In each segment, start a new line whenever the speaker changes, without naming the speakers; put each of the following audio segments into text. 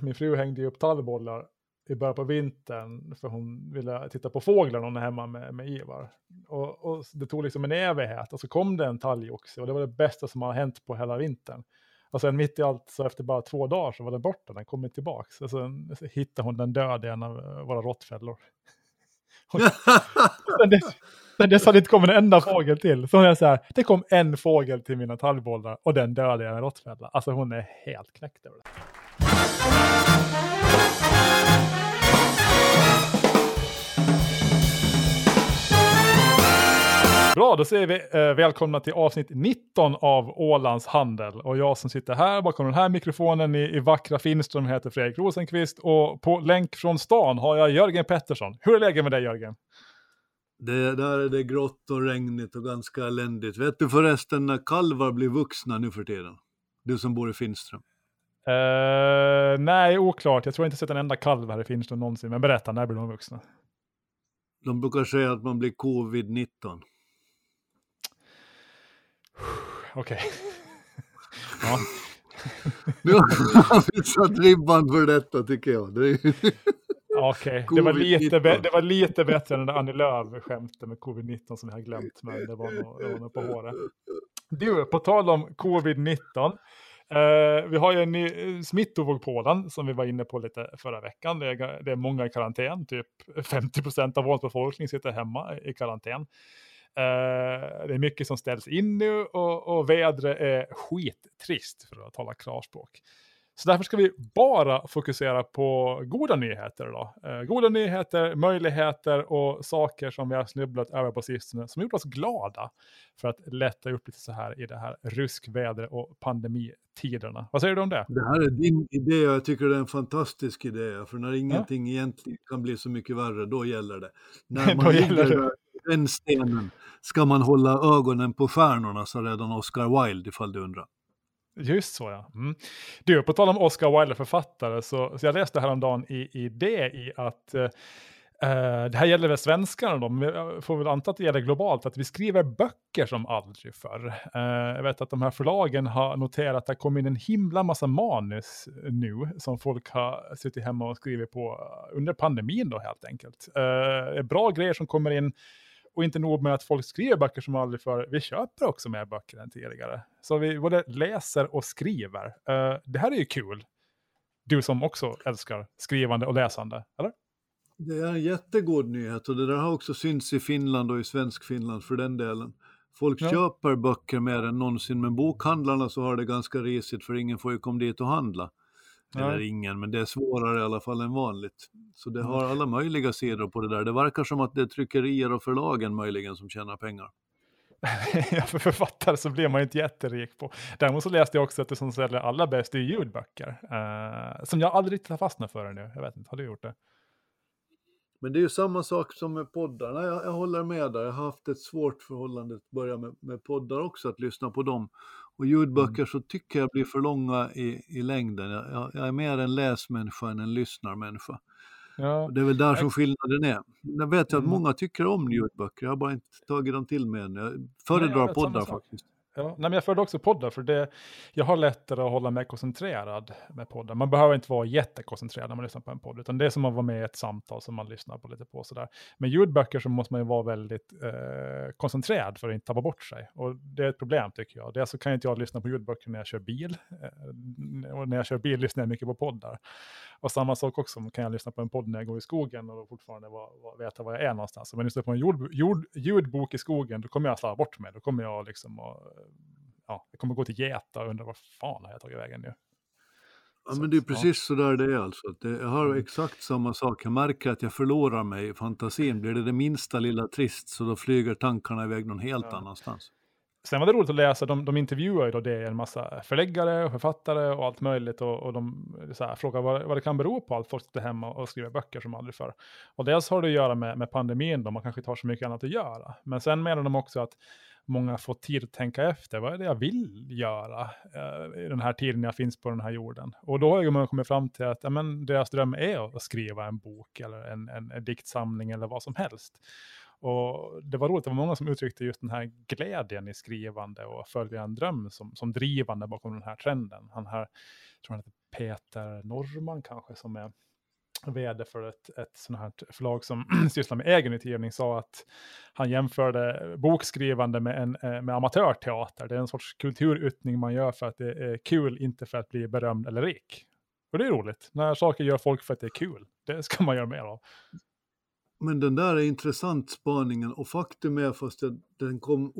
Min fru hängde ju upp tallbollar i början på vintern för hon ville titta på fåglar hon är hemma med, med Ivar. Och, och det tog liksom en evighet och så kom det en talgoxe och det var det bästa som har hänt på hela vintern. Och sen mitt i allt så efter bara två dagar så var den borta, den kom inte tillbaks. Och sen hittade hon den död i en av eh, våra råttfällor. sen, dess, sen dess har det inte kommit en enda fågel till. Så hon är så här, det kom en fågel till mina tallbollar och den dödade i en råttfälla. Alltså hon är helt knäckt över det. Bra, då säger vi eh, välkomna till avsnitt 19 av Ålands Handel. Och jag som sitter här bakom den här mikrofonen i, i vackra Finström heter Fredrik Rosenqvist. Och på länk från stan har jag Jörgen Pettersson. Hur är läget med dig Jörgen?
Det, där är det grått och regnigt och ganska eländigt. Vet du förresten när kalvar blir vuxna nu för tiden? Du som bor i Finström.
Uh, nej, oklart. Jag tror inte sett en enda kalv här i Finström någonsin. Men berätta, när blir de vuxna?
De brukar säga att man blir covid-19.
Okej. ja.
Nu har vi satt ribban för detta tycker jag. Det
Okej, okay. det, var lite det var lite bättre än det Annie Lööf skämtet med covid-19 som jag har glömt, men det var nog, det var nog på håret. Du, på tal om covid-19. Eh, vi har ju en ny eh, smittovåg på Åland som vi var inne på lite förra veckan. Det är, det är många i karantän, typ 50 procent av vår befolkning sitter hemma i karantän. Uh, det är mycket som ställs in nu och, och vädret är skittrist för att tala klarspråk. Så därför ska vi bara fokusera på goda nyheter idag. Uh, goda nyheter, möjligheter och saker som vi har snubblat över på sistone som gjort oss glada för att lätta upp lite så här i det här ruskvädret och pandemitiderna. Vad säger du om det?
Det här är din idé och jag tycker det är en fantastisk idé. För när ingenting ja. egentligen kan bli så mycket värre, då gäller det. När man ligger den stenen ska man hålla ögonen på stjärnorna, sa redan Oscar Wilde, ifall du undrar.
Just så ja. Mm. Du, på tal om Oscar Wilde författare, så, så jag läste häromdagen i, i det i att eh, eh, det här gäller väl svenskarna då, men jag eh, får väl anta att det gäller globalt, att vi skriver böcker som aldrig förr. Eh, jag vet att de här förlagen har noterat att det kommer in en himla massa manus nu, som folk har suttit hemma och skrivit på under pandemin då helt enkelt. Uh, bra grejer som kommer in, och inte nog med att folk skriver böcker som aldrig förr, vi köper också mer böcker än tidigare. Så vi både läser och skriver. det här är ju kul. Du som också älskar skrivande och läsande, eller?
Det är en jättegod nyhet och det där har också synts i Finland och i svensk Finland för den delen. Folk ja. köper böcker mer än någonsin, men bokhandlarna så har det ganska risigt för ingen får ju komma dit och handla. Ja. Eller ingen, men det är svårare i alla fall än vanligt. Så det har alla möjliga sidor på det där. Det verkar som att det är tryckerier och förlagen möjligen som tjänar pengar.
för författare så blir man ju inte jätterik på. Däremot så läste jag också att det som säljer allra bäst är ljudböcker. Uh, som jag aldrig riktigt har fastnat för nu. Jag vet inte, har du gjort det?
Men det är ju samma sak som med poddar. Nej, jag, jag håller med där. Jag har haft ett svårt förhållande att börja med, med poddar också, att lyssna på dem. Och ljudböcker mm. så tycker jag blir för långa i, i längden. Jag, jag är mer en läsmänniska än en lyssnarmänniska. Ja. Det är väl där som skillnaden är. Jag vet ju att mm. många tycker om ljudböcker, jag har bara inte tagit dem till mig än. Jag föredrar Nej, jag poddar faktiskt.
Ja, nej, men jag föredrar också poddar, för det, jag har lättare att hålla mig koncentrerad med poddar. Man behöver inte vara jättekoncentrerad när man lyssnar på en podd, utan det är som att vara med i ett samtal som man lyssnar på lite på. Sådär. Med ljudböcker så måste man ju vara väldigt eh, koncentrerad för att inte tappa bort sig. Och det är ett problem tycker jag. Dels så alltså, kan inte jag lyssna på ljudböcker när jag kör bil. Eh, och när jag kör bil lyssnar jag mycket på poddar. Och samma sak också, kan jag lyssna på en podd när jag går i skogen och fortfarande var, var, veta var jag är någonstans. Om jag lyssnar på en jord, jord, ljudbok i skogen, då kommer jag slarva bort mig. Då kommer jag liksom att, ja, jag kommer gå till Geta och undra vad fan har jag tagit vägen nu?
Ja, men det är precis så där det är alltså. Jag har mm. exakt samma sak. Jag märker att jag förlorar mig i fantasin. Blir det det minsta lilla trist så då flyger tankarna iväg någon helt ja. annanstans.
Sen var det roligt att läsa, de, de intervjuar ju då det en massa förläggare och författare och allt möjligt och, och de så här, frågar vad, vad det kan bero på att folk sitter hemma och skriver böcker som aldrig förr. Och dels har det att göra med, med pandemin då, man kanske inte har så mycket annat att göra. Men sen menar de också att många får tid att tänka efter, vad är det jag vill göra eh, i den här tiden jag finns på den här jorden? Och då har man kommit fram till att ja, men, deras dröm är att skriva en bok eller en, en, en diktsamling eller vad som helst. Och det var roligt, det var många som uttryckte just den här glädjen i skrivande och följa en dröm som, som drivande bakom den här trenden. Han här, tror han heter Peter Norman kanske som är vd för ett, ett sånt här förlag som sysslar med egenutgivning sa att han jämförde bokskrivande med, en, eh, med amatörteater. Det är en sorts kulturyttning man gör för att det är kul, inte för att bli berömd eller rik. Och det är roligt, när saker gör folk för att det är kul. Det ska man göra mer av.
Men den där är intressant spaningen och faktum är, fast den kom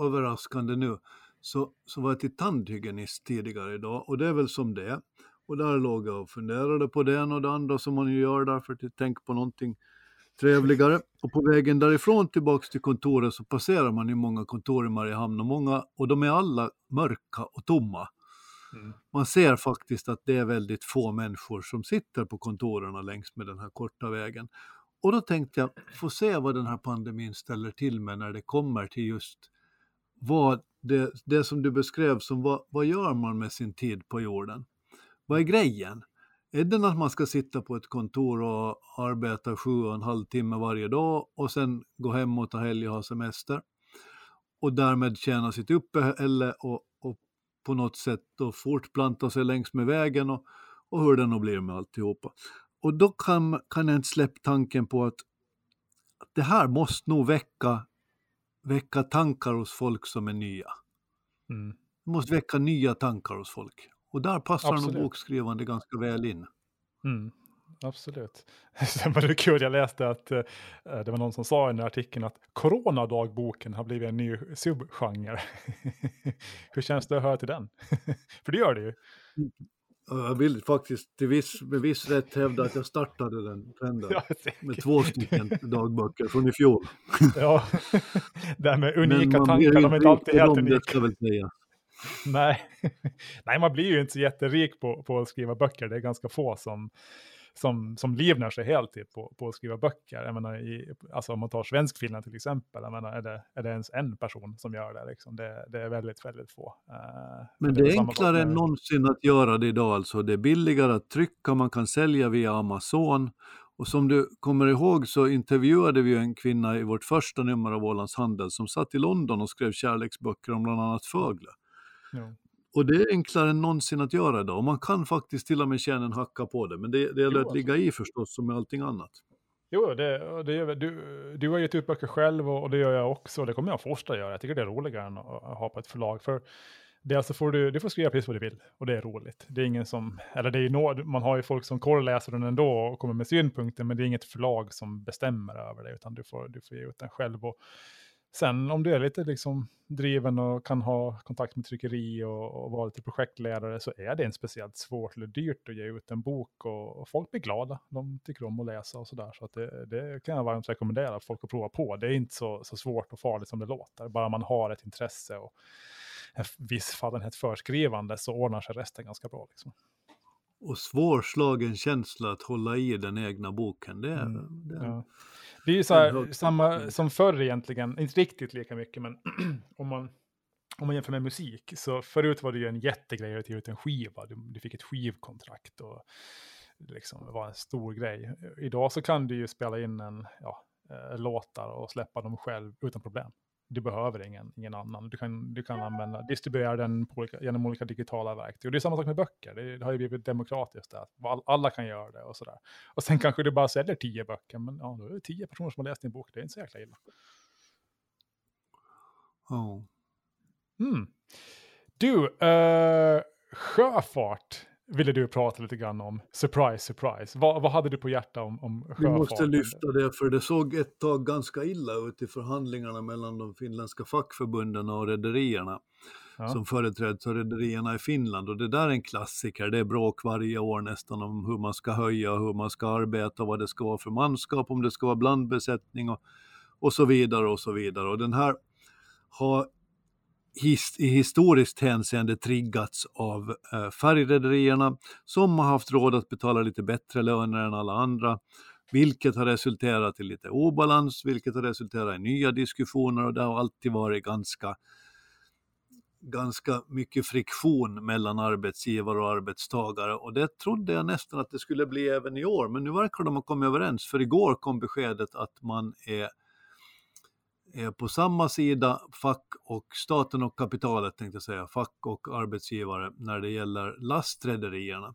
överraskande nu, så, så var jag till tandhygienist tidigare idag och det är väl som det är. Och där låg jag och funderade på det ena och det andra som man ju gör där för att tänka på någonting trevligare. Och på vägen därifrån tillbaks till kontoret så passerar man ju många kontor i Mariehamn och många, och de är alla mörka och tomma. Mm. Man ser faktiskt att det är väldigt få människor som sitter på kontoren längs med den här korta vägen. Och då tänkte jag, få se vad den här pandemin ställer till med när det kommer till just vad det, det som du beskrev som vad, vad gör man med sin tid på jorden? Vad är grejen? Är det att man ska sitta på ett kontor och arbeta sju och en halv timme varje dag och sen gå hem och ta helg och ha semester? Och därmed tjäna sitt uppehälle och, och på något sätt då fortplanta sig längs med vägen och, och hur det nog blir med alltihopa. Och då kan, kan jag inte släppa tanken på att, att det här måste nog väcka, väcka tankar hos folk som är nya. Mm. Det måste väcka nya tankar hos folk. Och där passar Absolut. nog bokskrivande ganska väl in.
Mm. Absolut. Sen var det kul, jag läste att uh, det var någon som sa i den här artikeln att coronadagboken har blivit en ny subgenre. Hur känns det att höra till den? För det gör det ju.
Jag vill faktiskt till viss, med viss rätt hävda att jag startade den trenden ja, med två stycken dagböcker från i fjol.
ja, det här med unika tankar, de är inte alltid helt unika. Nej. Nej, man blir ju inte så jätterik på, på att skriva böcker. Det är ganska få som, som, som livnar sig helt på, på att skriva böcker. Jag menar, i, alltså om man tar svenskfinland till exempel, jag menar, är, det, är det ens en person som gör det? Liksom? Det, det är väldigt, väldigt få. Uh,
Men det, det är enklare än någonsin att göra det idag alltså. Det är billigare att trycka, man kan sälja via Amazon. Och som du kommer ihåg så intervjuade vi en kvinna i vårt första nummer av Ålands Handel som satt i London och skrev kärleksböcker om bland annat Fögle. Ja. Och det är enklare än någonsin att göra idag. Och man kan faktiskt till och med känna en hacka på det. Men det, det gäller att ligga i förstås som med allting annat.
Jo, det, det, du, du har gett ut böcker själv och, och det gör jag också. Och det kommer jag fortsätta göra. Jag tycker det är roligare än att, att ha på ett förlag. För det alltså får du, du får skriva precis vad du vill och det är roligt. Det är ingen som, eller det är no, man har ju folk som korrläser den ändå och kommer med synpunkter, men det är inget förlag som bestämmer över det, utan du får, du får ge ut den själv. Och Sen om du är lite liksom driven och kan ha kontakt med tryckeri och, och vara lite projektledare så är det inte speciellt svårt eller dyrt att ge ut en bok och, och folk blir glada. De tycker om att läsa och sådär. Så att det, det kan jag varmt rekommendera folk att prova på. Det är inte så, så svårt och farligt som det låter. Bara man har ett intresse och en viss fallenhet för skrivande så ordnar sig resten ganska bra. Liksom.
Och svårslagen känsla att hålla i den egna boken. Det är, mm, det är...
Ja. Det är ju så här, samma som förr egentligen, inte riktigt lika mycket, men om man, om man jämför med musik, så förut var det ju en jättegrej att ge ut en skiva, du, du fick ett skivkontrakt och liksom, det var en stor grej. Idag så kan du ju spela in en, ja, äh, låtar och släppa dem själv utan problem. Du behöver ingen, ingen annan. Du kan, du kan använda, distribuera den olika, genom olika digitala verktyg. Och det är samma sak med böcker. Det, det har ju blivit demokratiskt där. Alla kan göra det och sådär. Och sen kanske du bara säljer tio böcker. Men ja, då är det tio personer som har läst din bok. Det är inte så jäkla illa.
Ja.
Mm. Du, uh, sjöfart ville du prata lite grann om. Surprise, surprise. Vad, vad hade du på hjärta om, om sjöfarten?
Vi måste lyfta det, för det såg ett tag ganska illa ut i förhandlingarna mellan de finländska fackförbunden och rederierna. Ja. som företräds av rederierna i Finland. Och det där är en klassiker, det är bråk varje år nästan om hur man ska höja, hur man ska arbeta, vad det ska vara för manskap, om det ska vara blandbesättning och, och så vidare och så vidare. Och den här har his, i historiskt hänseende triggats av eh, färgrederierna som har haft råd att betala lite bättre löner än alla andra, vilket har resulterat i lite obalans, vilket har resulterat i nya diskussioner och det har alltid varit ganska ganska mycket friktion mellan arbetsgivare och arbetstagare. Och det trodde jag nästan att det skulle bli även i år men nu verkar de ha kommit överens för igår kom beskedet att man är är på samma sida, fack och staten och kapitalet tänkte jag säga, fack och arbetsgivare när det gäller lastrederierna.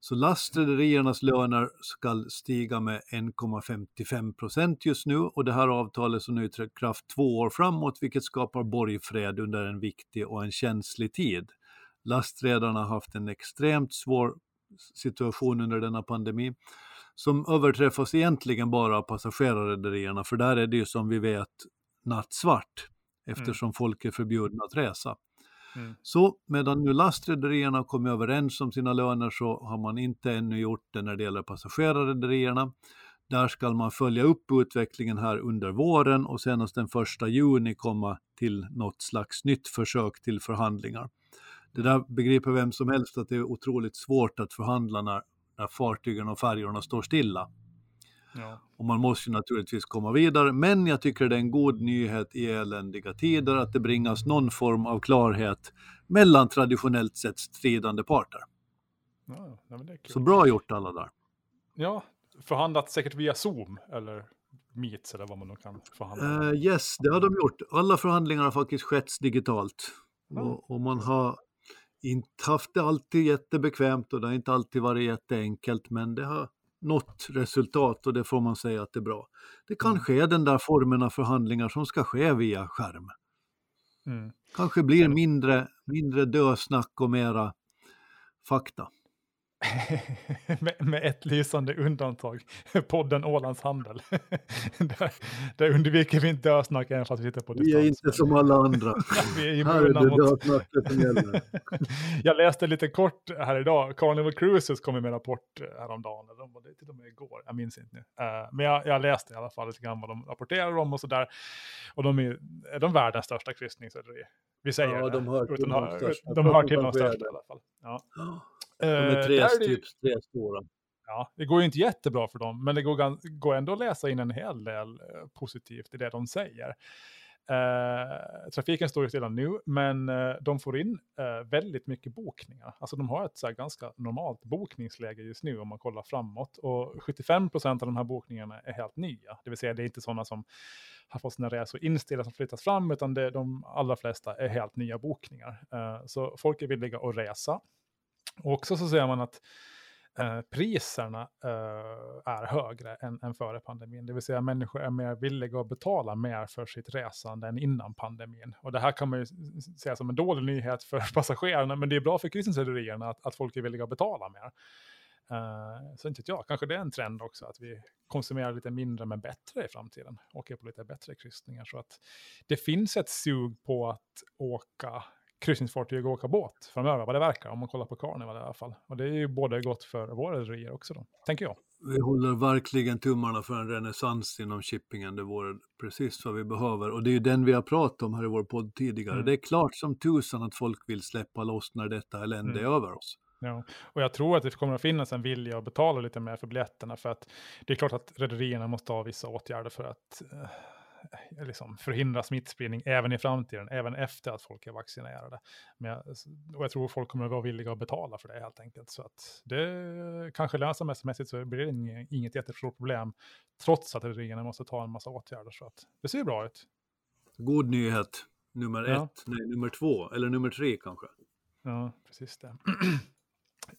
Så lastrederiernas löner ska stiga med 1,55 procent just nu och det här avtalet som nu är i kraft två år framåt vilket skapar borgfred under en viktig och en känslig tid. Lastredarna har haft en extremt svår situation under denna pandemi som överträffas egentligen bara av passagerarrederierna för där är det ju som vi vet nattsvart eftersom mm. folk är förbjudna att resa. Mm. Så medan nu lastrederierna har kommit överens om sina löner så har man inte ännu gjort det när det gäller passagerarrederierna. Där ska man följa upp utvecklingen här under våren och senast den första juni komma till något slags nytt försök till förhandlingar. Det där begriper vem som helst att det är otroligt svårt att förhandla när, när fartygen och färjorna står stilla. Ja. Och man måste naturligtvis komma vidare, men jag tycker det är en god nyhet i eländiga tider att det bringas någon form av klarhet mellan traditionellt sett stridande parter. Ja, Så bra gjort alla där.
Ja, förhandlat säkert via Zoom eller Meets eller vad man nu kan förhandla.
Uh, yes, det har de gjort. Alla förhandlingar har faktiskt skett digitalt. Mm. Och, och, man har inte haft det alltid jättebekvämt och det har inte alltid varit jätteenkelt, men det har nått resultat och det får man säga att det är bra. Det kanske mm. är den där formen av förhandlingar som ska ske via skärm. Mm. Kanske blir mindre, mindre dösnack och mera fakta.
Med, med, ett lysande undantag, podden Ålands Handel. där, där undviker vi inte dösnack även fast vi sitter på distans.
Vi är inte som alla andra.
vi är det dösnacket som gäller. jag läste lite kort här idag, Carnival Cruises kom med en rapport häromdagen, eller de var det till och med igår, jag minns inte nu. Uh, men jag, jag, läste i alla fall lite grann vad de rapporterar om och sådär. Och de är, är de världens största kryssningsrederi. Vi säger
ja, de hör till de,
största. De hör till de största i alla fall. Ja.
De är tre, eh, typ, tre stora.
Ja, det går ju inte jättebra för dem, men det går, går ändå att läsa in en hel del eh, positivt i det de säger. Eh, trafiken står ju stilla nu, men eh, de får in eh, väldigt mycket bokningar. Alltså de har ett så ganska normalt bokningsläge just nu om man kollar framåt. Och 75% av de här bokningarna är helt nya. Det vill säga det är inte sådana som har fått sina resor inställda som flyttas fram, utan det, de allra flesta är helt nya bokningar. Så folk är villiga att resa. Och också så ser man att eh, priserna eh, är högre än, än före pandemin. Det vill säga människor är mer villiga att betala mer för sitt resande än innan pandemin. Och det här kan man ju säga som en dålig nyhet för passagerarna, men det är bra för kryssningsrederierna att, att folk är villiga att betala mer. Uh, så inte jag, kanske det är en trend också att vi konsumerar lite mindre men bättre i framtiden. Åker på lite bättre kryssningar. Så att det finns ett sug på att åka kryssningsfartyg och åka båt framöver, vad det verkar, om man kollar på Carnival i alla fall. Och det är ju både gott för våra rederier också då, tänker jag.
Vi håller verkligen tummarna för en renässans inom shippingen, det vore precis vad vi behöver. Och det är ju den vi har pratat om här i vår podd tidigare. Mm. Det är klart som tusan att folk vill släppa loss när detta elände mm. är över oss.
Ja, och jag tror att det kommer att finnas en vilja att betala lite mer för biljetterna, för att det är klart att rederierna måste ha vissa åtgärder för att eh, liksom förhindra smittspridning även i framtiden, även efter att folk är vaccinerade. Men jag, och jag tror folk kommer att vara villiga att betala för det helt enkelt. Så att det kanske lönsamhetsmässigt så blir det inget jättestort problem, trots att regeringen måste ta en massa åtgärder. Så att det ser bra ut.
God nyhet, nummer ja. ett, nej, nummer två, eller nummer tre kanske.
Ja, precis det.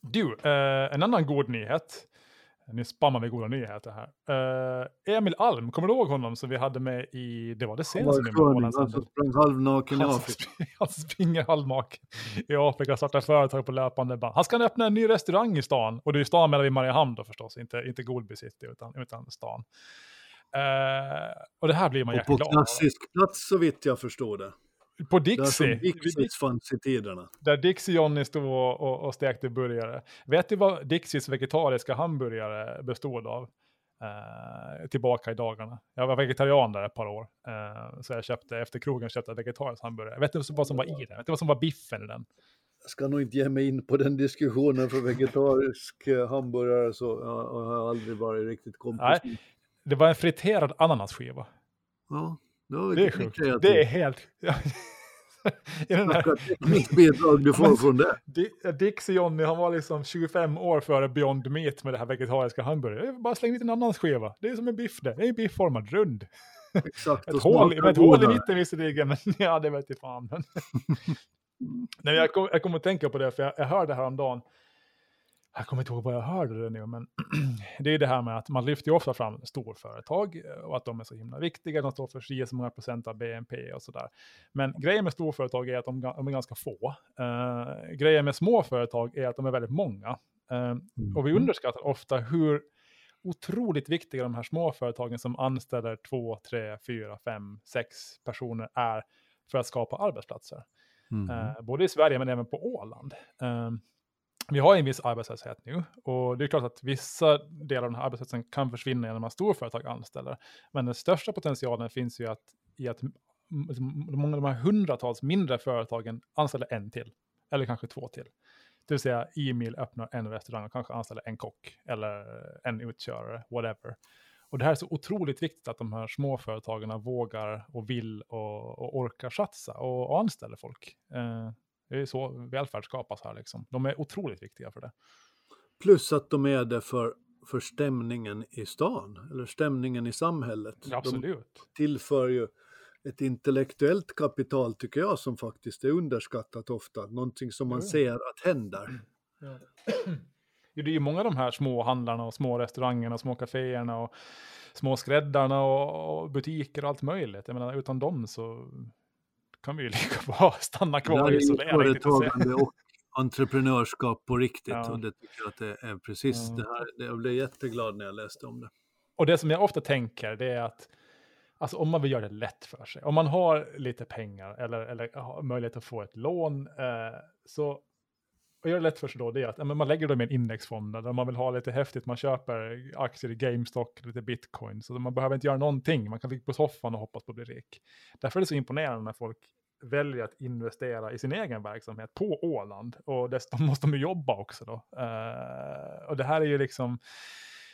Du, eh, en annan god nyhet nu spammar vi goda nyheter här. Uh, Emil Alm, kommer du ihåg honom som vi hade med i, det var det senaste
numret Han som sprang halvnaken i Afrika.
Han springer halvnaken i Afrika, startar företag på löpande band. Han ska öppna en ny restaurang i stan, och det är stan menar vi Mariehamn då förstås, inte, inte Goldby City utan, utan stan. Uh, och det här blir man jäkla glad
På klassisk plats så vitt jag förstår det.
På Dixie. Där
Dixies fanns i tiderna.
Där Dixie Johnny stod och, och, och stekte burgare. Vet du vad Dixies vegetariska hamburgare bestod av? Uh, tillbaka i dagarna. Jag var vegetarian där ett par år. Uh, så jag köpte, efter krogen köpte jag vegetarisk hamburgare. Vet du vad som var i den? Vet du vad som var biffen i den?
Jag ska nog inte ge mig in på den diskussionen för vegetarisk eh, hamburgare så jag har aldrig varit riktigt kompis. Nej,
det var en friterad ananasskiva.
Ja,
det är sjukt. Det är helt...
I den här... Mitt bidrag du får från det.
Dixie Johnny, han var liksom 25 år före Beyond Meat med det här vegetariska hamburgare. Jag bara släng dit en annan skiva. Det är som en biff det. Det är en biffformad, rund.
Exakt.
ett hål, ett hål i mitten visserligen, men ja, det vet jag fan. Nej, jag, kom, kommer att tänka på det, för jag, jag hörde häromdagen, jag kommer inte ihåg vad jag hörde det nu, men det är det här med att man lyfter ju ofta fram storföretag och att de är så himla viktiga, de står för så många procent av BNP och sådär. Men grejen med storföretag är att de, de är ganska få. Uh, grejen med småföretag är att de är väldigt många. Uh, och vi mm. underskattar ofta hur otroligt viktiga de här småföretagen som anställer två, tre, fyra, fem, sex personer är för att skapa arbetsplatser. Mm. Uh, både i Sverige men även på Åland. Vi har en viss arbetslöshet nu och det är klart att vissa delar av den här arbetslösheten kan försvinna genom att storföretag anställer. Men den största potentialen finns ju att, i att liksom, många av de här hundratals mindre företagen anställer en till, eller kanske två till. Det vill säga e-mail öppnar en restaurang och kanske anställer en kock eller en utkörare, whatever. Och det här är så otroligt viktigt att de här småföretagen vågar och vill och, och orkar satsa och, och anställer folk. Eh, det är så välfärd skapas här liksom. De är otroligt viktiga för det.
Plus att de är det för, för stämningen i stan, eller stämningen i samhället.
Ja, absolut.
De tillför ju ett intellektuellt kapital tycker jag som faktiskt är underskattat ofta. Någonting som man mm. ser att händer. Ja.
Det är ju många av de här små handlarna och små restaurangerna små kaféerna och små skräddarna och butiker och allt möjligt. Jag menar, utan dem så kan vi ju lika bra stanna kvar i isolering.
Företagande och entreprenörskap på riktigt. Ja. Och det tycker jag att det är precis ja. det här. Jag blev jätteglad när jag läste om det.
Och det som jag ofta tänker det är att Alltså om man vill göra det lätt för sig, om man har lite pengar eller, eller har möjlighet att få ett lån, eh, så och gör det lätt för sig då, det är att man lägger dem i en indexfond, eller om man vill ha lite häftigt, man köper aktier i GameStop, lite bitcoin, så man behöver inte göra någonting, man kan ligga på soffan och hoppas på att bli rik. Därför är det så imponerande när folk väljer att investera i sin egen verksamhet på Åland, och dessutom måste de ju jobba också då. Uh, och det här är ju liksom,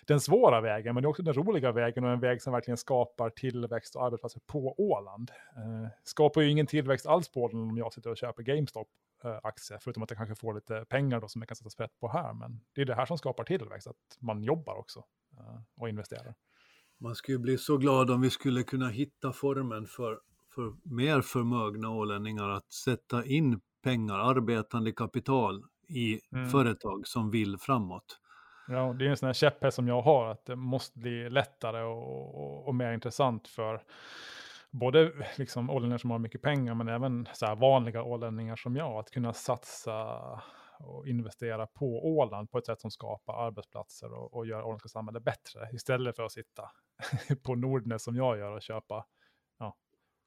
den svåra vägen, men det är också den roliga vägen och en väg som verkligen skapar tillväxt och arbetsplatser på Åland. Eh, skapar ju ingen tillväxt alls på Åland om jag sitter och köper Gamestop, eh, förutom att jag kanske får lite pengar då som jag kan sätta sprätt på här. Men det är det här som skapar tillväxt, att man jobbar också eh, och investerar.
Man skulle bli så glad om vi skulle kunna hitta formen för, för mer förmögna ålänningar att sätta in pengar, arbetande kapital i mm. företag som vill framåt.
Ja, det är en sån här käpphäst som jag har, att det måste bli lättare och, och, och mer intressant för både liksom ålänningar som har mycket pengar, men även så vanliga ålänningar som jag, att kunna satsa och investera på Åland på ett sätt som skapar arbetsplatser och, och gör åländska samhället bättre, istället för att sitta på Nordnet som jag gör och köpa ja,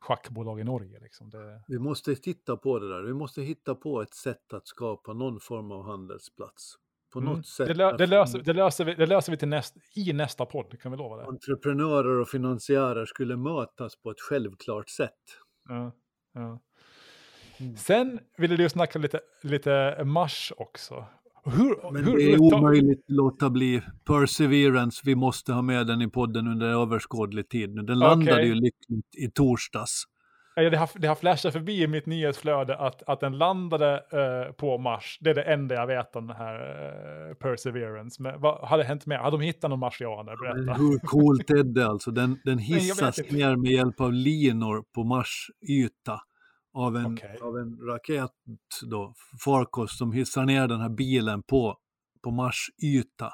schackbolag i Norge. Liksom. Det...
Vi måste titta på det där, vi måste hitta på ett sätt att skapa någon form av handelsplats på mm. något sätt.
Det, lö det, löser, det, löser vi, det löser vi till näst, i nästa podd, kan vi lova det.
Entreprenörer och finansiärer skulle mötas på ett självklart sätt.
Ja, ja. Mm. Sen ville du snacka lite, lite Mars också.
Hur, Men hur, det är omöjligt att låta bli Perseverance. Vi måste ha med den i podden under överskådlig tid. Den landade okay. ju lyckligt i torsdags.
Det har, det har flashat förbi i mitt nyhetsflöde att, att den landade uh, på Mars. Det är det enda jag vet om den här uh, Perseverance. Men vad hade hänt mer? Hade de hittat någon marsianer? Berätta.
Hur coolt är det alltså? Den, den hissas ner med hjälp av linor på Mars yta. Av en, okay. av en raket då, farkost som hissar ner den här bilen på, på Mars yta.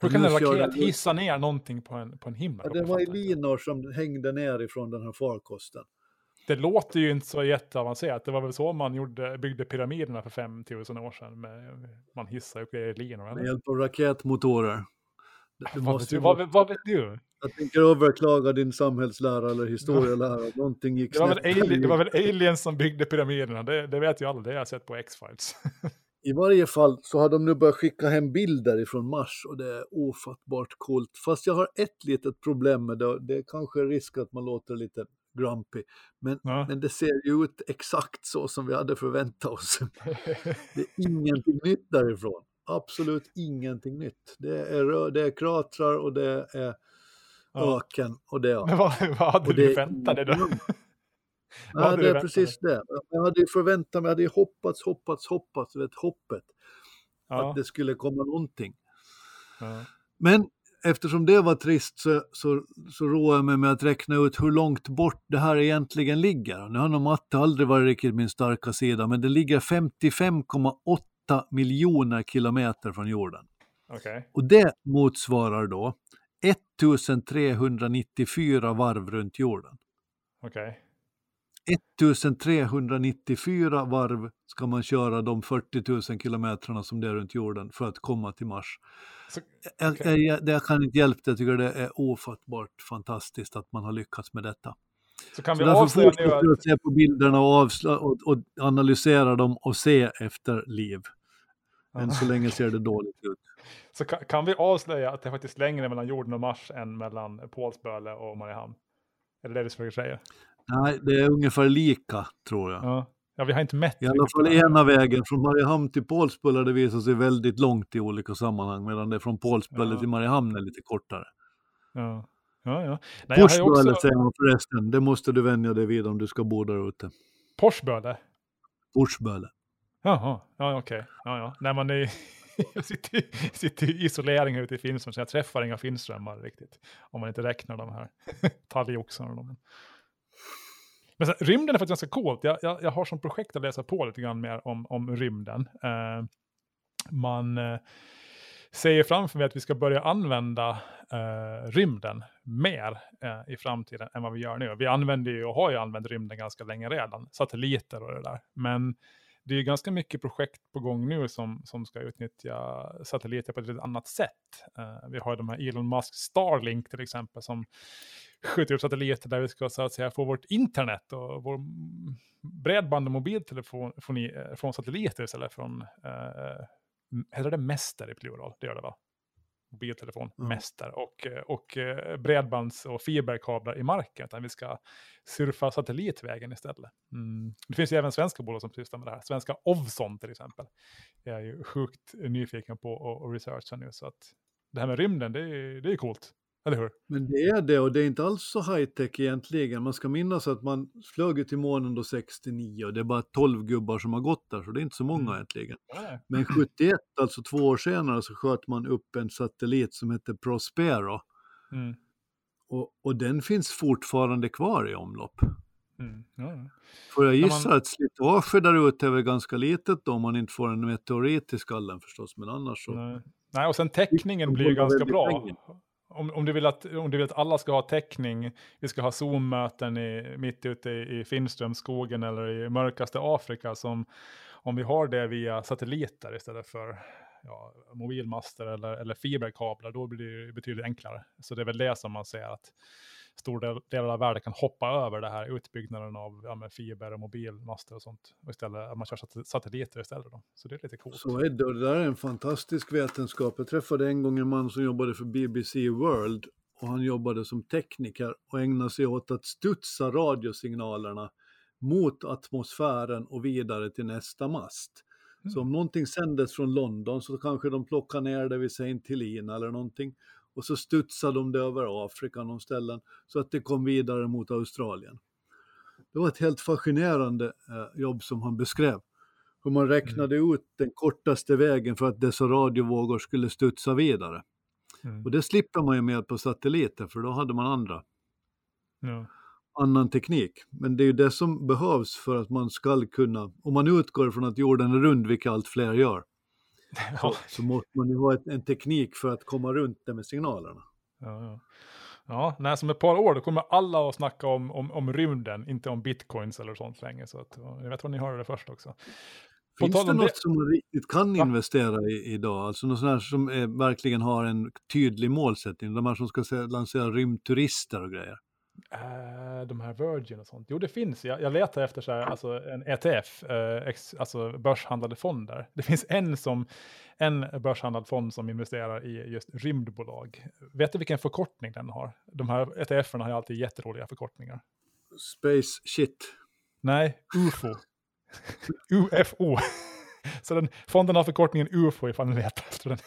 Hur kan en raket hissa ner någonting på en, på en himmel?
Ja, det var linor som hängde ner ifrån den här farkosten
det låter ju inte så jätteavancerat. Det var väl så man gjorde, byggde pyramiderna för 5000 år sedan. Med, man hissar upp grejer i linor.
Med hjälp av raketmotorer.
Du vad, vet du, vad, vad, vet du?
Jag tänker överklaga din samhällslära eller historielära. Någonting gick
det var, väl alien, det var väl aliens som byggde pyramiderna. Det, det vet ju alla. Det har jag sett på X-Files.
I varje fall så har de nu börjat skicka hem bilder ifrån Mars och det är ofattbart coolt. Fast jag har ett litet problem med det. Det är kanske risk att man låter lite grumpy. Men, ja. men det ser ju ut exakt så som vi hade förväntat oss. det är ingenting nytt därifrån. Absolut ingenting nytt. Det är, det är kratrar och det är ja. öken och det är...
Men vad, vad hade du väntat dig då?
Nej, det är precis det. Jag hade förväntat mig, jag hade hoppats, hoppats, hoppats, vet, hoppet. Ja. Att det skulle komma någonting. Men eftersom det var trist så, så, så roade jag mig med att räkna ut hur långt bort det här egentligen ligger. Nu har nog matte aldrig varit riktigt min starka sida, men det ligger 55,8 miljoner kilometer från jorden.
Okay.
Och det motsvarar då 1394 varv runt jorden.
Okay.
1394 varv ska man köra de 40 000 kilometrarna som det är runt jorden för att komma till Mars. Så, okay. jag, jag, jag, kan inte hjälpa det, jag tycker det är ofattbart fantastiskt att man har lyckats med detta.
Så kan vi så avslöja nu
att... att se på bilderna och, avslö, och, och, analysera dem och se efter liv. Än så länge ser det dåligt ut.
Så kan, kan, vi avslöja att det är faktiskt längre mellan jorden och Mars än mellan Pålsböle och Mariehamn? Är det det du försöker säga?
Nej, det är ungefär lika tror jag.
Ja, ja vi har inte mätt.
I alla fall ena vägen, från Mariehamn till Pålsbulle det visar sig väldigt långt i olika sammanhang, medan det från Pålsbulle ja. till Mariehamn är lite kortare.
Ja, ja. ja.
Nej, Porsböle också... säger man förresten, det måste du vänja dig vid om du ska bo där ute.
Porsböle?
Porsböle.
Jaha, ja okej. Okay. Ja, ja. Nej, man är... jag sitter, sitter i isolering ute i Finström, så jag träffar inga finströmmar riktigt. Om man inte räknar de här talgoxarna. Men sen, rymden är faktiskt ganska coolt. Jag, jag, jag har som projekt att läsa på lite grann mer om, om rymden. Eh, man eh, säger framför mig att vi ska börja använda eh, rymden mer eh, i framtiden än vad vi gör nu. Vi använder ju och har ju använt rymden ganska länge redan, satelliter och det där. Men det är ganska mycket projekt på gång nu som, som ska utnyttja satelliter på ett annat sätt. Uh, vi har de här Elon Musk Starlink till exempel som skjuter upp satelliter där vi ska så att säga få vårt internet och vår bredband och mobiltelefoni eh, från satelliter istället från, eh, uh, heter det mäster i plural? Det gör det va? Mobiltelefon, mm. och, och bredbands och fiberkablar i marken, utan vi ska surfa satellitvägen istället. Mm. Det finns ju även svenska bolag som sysslar med det här. Svenska Ovzon till exempel. Jag är ju sjukt nyfiken på att researcha nu, så att det här med rymden, det är, det är coolt. Eller hur?
Men det är det och det är inte alls så high tech egentligen. Man ska minnas att man flög till månen då 69 och det är bara 12 gubbar som har gått där så det är inte så många mm. egentligen. Men 71, alltså två år senare, så sköt man upp en satellit som heter Prospero. Mm. Och, och den finns fortfarande kvar i omlopp. Mm. Ja. Får jag gissa man... att slitaget där ute är väl ganska litet då, om man inte får en meteorit i skallen förstås, men annars så.
Nej, Nej och sen täckningen blir ju ganska bra. Länge om, om, du vill att, om du vill att alla ska ha täckning, vi ska ha Zoom-möten mitt ute i, i Finströmskogen eller i mörkaste Afrika, som om vi har det via satelliter istället för ja, mobilmaster eller, eller fiberkablar, då blir det betydligt enklare. Så det är väl det som man ser att stor del, av världen kan hoppa över det här utbyggnaden av ja, fiber och mobilmaster och sånt. Och istället, att man kör satelliter istället. Då. Så det är lite coolt.
Så är det, det där är en fantastisk vetenskap. Jag träffade en gång en man som jobbade för BBC World och han jobbade som tekniker och ägnade sig åt att studsa radiosignalerna mot atmosfären och vidare till nästa mast. Mm. Så om någonting sändes från London så kanske de plockar ner det vid Saint Helena eller någonting och så studsade de över Afrika någon ställen så att det kom vidare mot Australien. Det var ett helt fascinerande eh, jobb som han beskrev. Hur man räknade mm. ut den kortaste vägen för att dessa radiovågor skulle studsa vidare. Mm. Och det slipper man ju med på satelliter för då hade man andra. Ja. Annan teknik. Men det är ju det som behövs för att man ska kunna, om man utgår från att jorden är rund, vilket allt fler gör, så, så, måste man ju ha ett, en teknik för att komma runt det med signalerna.
Ja, ja. ja när som ett par år då kommer alla att snacka om, om, om rymden, inte om bitcoins eller sånt länge. Så att, jag vet vad ni hörde det först också.
Finns det något det... som man riktigt kan investera i idag? Alltså något sånt som är, verkligen har en tydlig målsättning? De här som ska lansera rymdturister och grejer.
Uh, de här Virgin och sånt. Jo, det finns. Jag, jag letar efter så här, alltså en ETF, uh, eh, ex, alltså börshandlade fonder. Det finns en, som, en börshandlad fond som investerar i just rymdbolag. Vet du vilken förkortning den har? De här ETFerna har ju alltid jätteroliga förkortningar.
Space shit.
Nej, UFO. UFO. Så den, fonden har förkortningen UFO ifall ni letar efter den.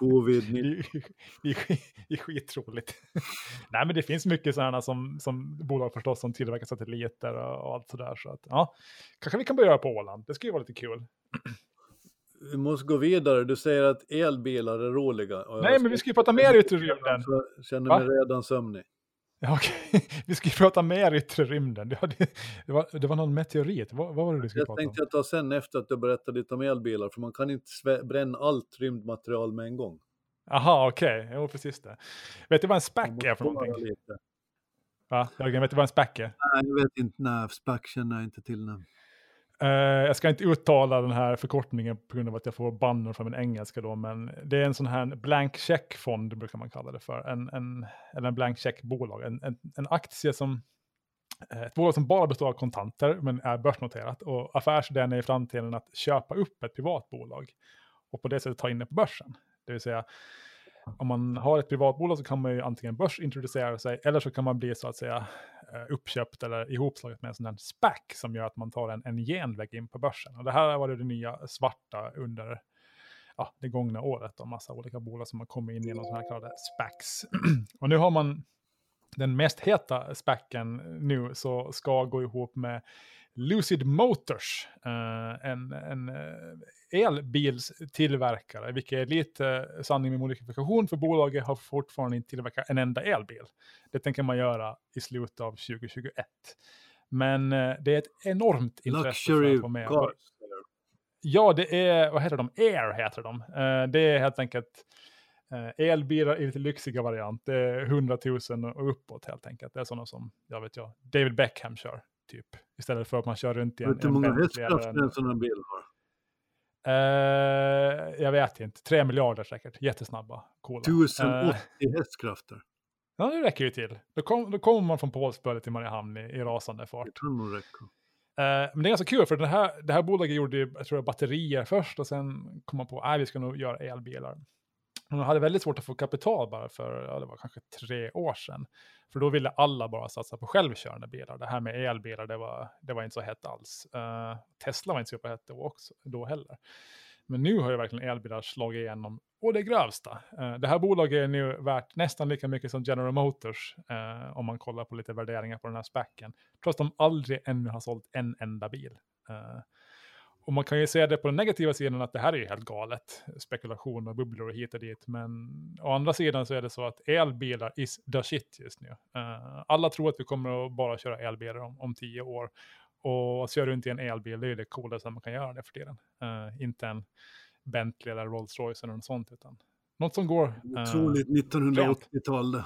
Covid-19.
det, är skitroligt. Nej men det finns mycket sådana som, som bolag förstås som tillverkar satelliter och, och allt sådär. Så att ja, kanske vi kan börja på Åland. Det skulle ju vara lite kul.
vi måste gå vidare. Du säger att elbilar är roliga.
Nej, men vi ska ju prata mer rymden.
Jag känner mig redan sömnig.
Ja, okej. Vi ska ju prata mer yttre rymden. Det, det, var, det var någon meteorit. Vad, vad var det du skulle
jag
prata om?
Jag tänkte ta sen efter att du berättade lite om elbilar, för man kan inte bränna allt rymdmaterial med en gång.
Aha, okej. Okay. Jo, precis det. Vet du vad en SPAC är för någonting? Lite. Va? Jörgen, vet du vad en SPAC är?
Nej, jag vet inte. Nej, SPAC känner jag inte till. Nej.
Uh, jag ska inte uttala den här förkortningen på grund av att jag får bannor från min engelska då, men det är en sån här blank check-fond brukar man kalla det för, en, en, eller en blank check-bolag, en, en, en aktie som eh, ett bolag som bara består av kontanter men är börsnoterat. Och affärsidén är i framtiden att köpa upp ett privat bolag och på det sättet ta in det på börsen. Det vill säga om man har ett privatbolag så kan man ju antingen börsintroducera sig eller så kan man bli så att säga Eh, uppköpt eller ihopslaget med en sån här SPAC som gör att man tar en, en genväg in på börsen. Och det här var det nya svarta under ja, det gångna året och massa olika bolag som har kommit in genom sådana här kallade SPACs. och nu har man den mest heta SPACen nu så ska gå ihop med Lucid Motors, uh, en, en uh, elbilstillverkare, vilket är lite sanning med modifikation, för bolaget har fortfarande inte tillverkat en enda elbil. Det tänker man göra i slutet av 2021. Men det är ett enormt intresse
Luxury för att med. Cars.
Ja, det är, vad heter de? Air heter de. det är helt enkelt elbilar i lite lyxiga variant. Det är 100 000 och uppåt helt enkelt. Det är sådana som, jag vet jag, David Beckham kör typ. Istället för att man kör runt i en...
Hur många hästkrafter en sån här bil har?
Uh, jag vet inte, tre miljarder säkert, jättesnabba. Coola.
1080 uh, hästkrafter.
Ja, det räcker ju till. Då, kom, då kommer man från Pålsböle till Mariehamn i, i rasande fart.
Det kan nog räcka.
Uh, men det är ganska kul, för det här, det här bolaget gjorde jag tror, batterier först och sen kom man på att vi ska nog göra elbilar. Hon hade väldigt svårt att få kapital bara för, ja, det var kanske tre år sedan. För då ville alla bara satsa på självkörande bilar. Det här med elbilar, det var, det var inte så hett alls. Uh, Tesla var inte så hett då, också, då heller. Men nu har ju verkligen elbilar slagit igenom och det grövsta. Uh, det här bolaget är nu värt nästan lika mycket som General Motors uh, om man kollar på lite värderingar på den här specken. Trots att de aldrig ännu har sålt en enda bil. Och man kan ju se det på den negativa sidan att det här är ju helt galet. Spekulation och bubblor och hit och dit. Men å andra sidan så är det så att elbilar is the shit just nu. Uh, alla tror att vi kommer att bara köra elbilar om, om tio år. Och att köra runt i en elbil, det är det coolaste man kan göra det för tiden. Uh, inte en Bentley eller Rolls Royce eller något sånt, utan något som går...
Uh, Otroligt 1980-tal det.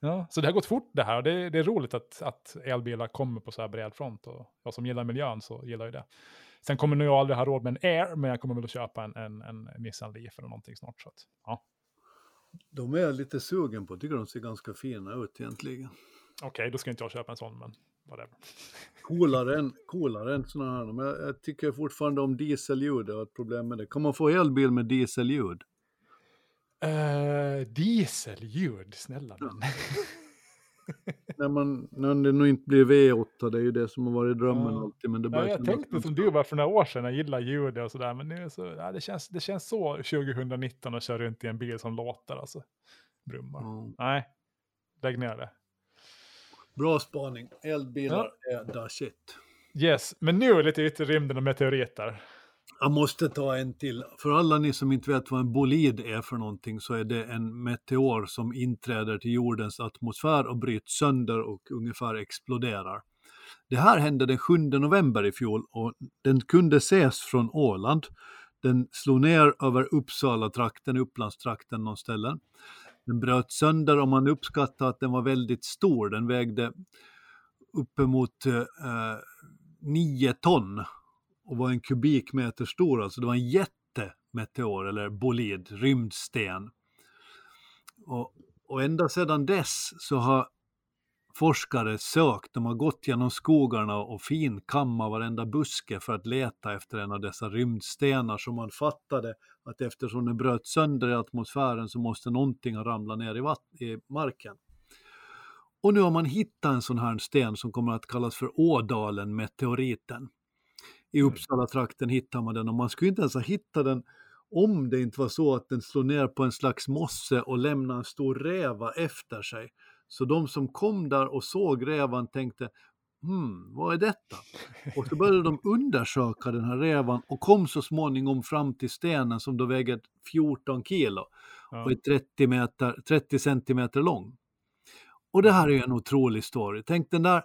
Ja, så det har gått fort det här det, det är roligt att, att elbilar kommer på så här bred front. Och jag som gillar miljön så gillar ju det. Sen kommer nog jag aldrig ha råd med en Air, men jag kommer väl att köpa en, en, en Nissan Leaf eller någonting snart. Så att, ja.
De är jag lite sugen på, tycker de ser ganska fina ut egentligen.
Okej, okay, då ska inte jag köpa en sån, men whatever.
Coolare än, coolare än sådana här, men jag, jag tycker fortfarande om dieselljud, jag har ett problem med det. Kan man få elbil med dieselljud?
Uh, dieselljud, snälla
ja. när, man, när det nog inte blir V8, det är ju det som har varit drömmen ja. alltid. Men det
ja, jag tänkte som du var för några år sedan, jag gillar ljud och sådär. Men nu så, ja, det, känns, det känns så 2019 att köra runt i en bil som låter alltså. Brummar. Mm. Nej, lägg ner det.
Bra spaning. Elbilar ja. är the shit.
Yes, men nu lite yttre rymden och meteoriter.
Jag måste ta en till. För alla ni som inte vet vad en bolid är för någonting så är det en meteor som inträder till jordens atmosfär och bryts sönder och ungefär exploderar. Det här hände den 7 november i fjol och den kunde ses från Åland. Den slog ner över Uppsala-trakten, Upplandstrakten någon ställe. Den bröt sönder och man uppskattar att den var väldigt stor. Den vägde uppemot eh, 9 ton och var en kubikmeter stor, alltså det var en jättemeteor eller bolid, rymdsten. Och, och ända sedan dess så har forskare sökt, de har gått genom skogarna och finkammat varenda buske för att leta efter en av dessa rymdstenar som man fattade att eftersom den bröt sönder i atmosfären så måste någonting ha ramlat ner i, i marken. Och nu har man hittat en sån här sten som kommer att kallas för Ådalen meteoriten i mm. Uppsala-trakten hittar man den och man skulle inte ens ha hittat den om det inte var så att den slår ner på en slags mosse och lämnar en stor räva efter sig. Så de som kom där och såg rävan tänkte hmm, vad är detta? Och så började de undersöka den här rävan och kom så småningom fram till stenen som då väger 14 kilo och är 30, meter, 30 centimeter lång. Och det här är en otrolig story. Tänk den där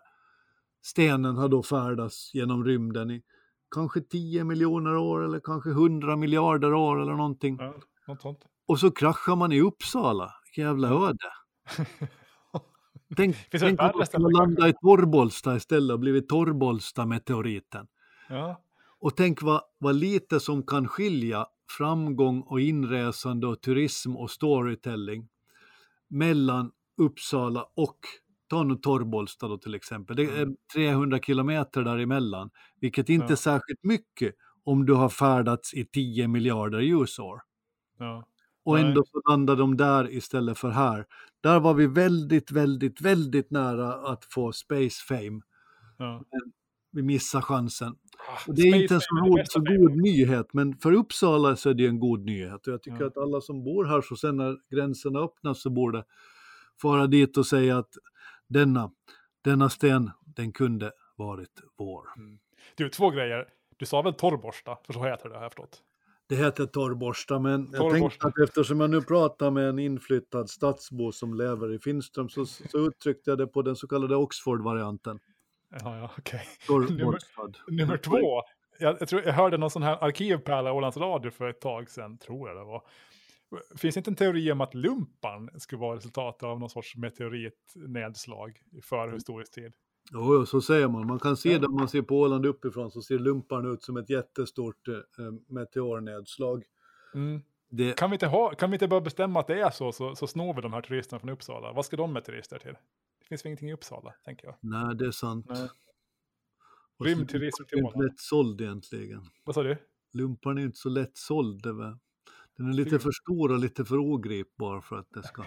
stenen har då färdats genom rymden i kanske 10 miljoner år eller kanske 100 miljarder år eller någonting.
Ja, något.
Och så kraschar man i Uppsala. Jävla öde. Tänk, tänk att man skulle landa i Torrbollsta istället och blivit Torrbollsta-meteoriten.
Ja.
Och tänk vad, vad lite som kan skilja framgång och inresande och turism och storytelling mellan Uppsala och ta nu Torrbollsta då till exempel. Det är 300 kilometer däremellan, vilket inte
Mm. Ja.
är särskilt mycket om du har färdats i 10 miljarder ljusår.
Ja.
Och ändå så landar de där istället för här. Där var vi väldigt, väldigt, väldigt nära att få space fame.
Ja.
Vi missar chansen.
Ah,
Och det är
Space
inte en så, god, så god nyhet, men för Uppsala så är det en god nyhet. Och jag tycker
Ja.
att alla som bor här, så sen när gränserna öppnas så borde fara dit och säga att denna, denna sten, den kunde varit vår.
Du, två grejer. Du sa väl torrborsta? För så heter det, har jag förstått.
Det heter torrborsta, men jag
Torrborsta.
tänkte att eftersom jag nu pratar med en inflyttad stadsbo som lever i Finström så, så uttryckte jag det på den så kallade Oxford-varianten.
Ja, ja, okej.
Torrborstad.
Nummer två. Jag, jag, tror, jag hörde någon sån här arkivpärla i Ålands Radio för ett tag sedan, tror jag det var. Finns det inte en teori om att lumpan skulle vara resultatet av någon sorts meteoritnedslag i förhistorisk tid?
Jo, så säger man. Man kan se det om man ser på Åland uppifrån så ser lumpan ut som ett jättestort eh, meteornedslag.
Mm.
Det,
Kan, vi inte ha, kan vi inte bara bestämma att det är så, så, så snor vi de här turisterna från Uppsala? Vad ska de med turister till? Det finns väl ingenting i Uppsala, tänker jag.
nej, det är sant.
Nej. Rymdturism till
inte
Åland.
lätt såld egentligen.
Vad sa du?
Lumpan är inte så lätt såld. Det var. Den är lite för stor och lite för ogripbar för att det ska...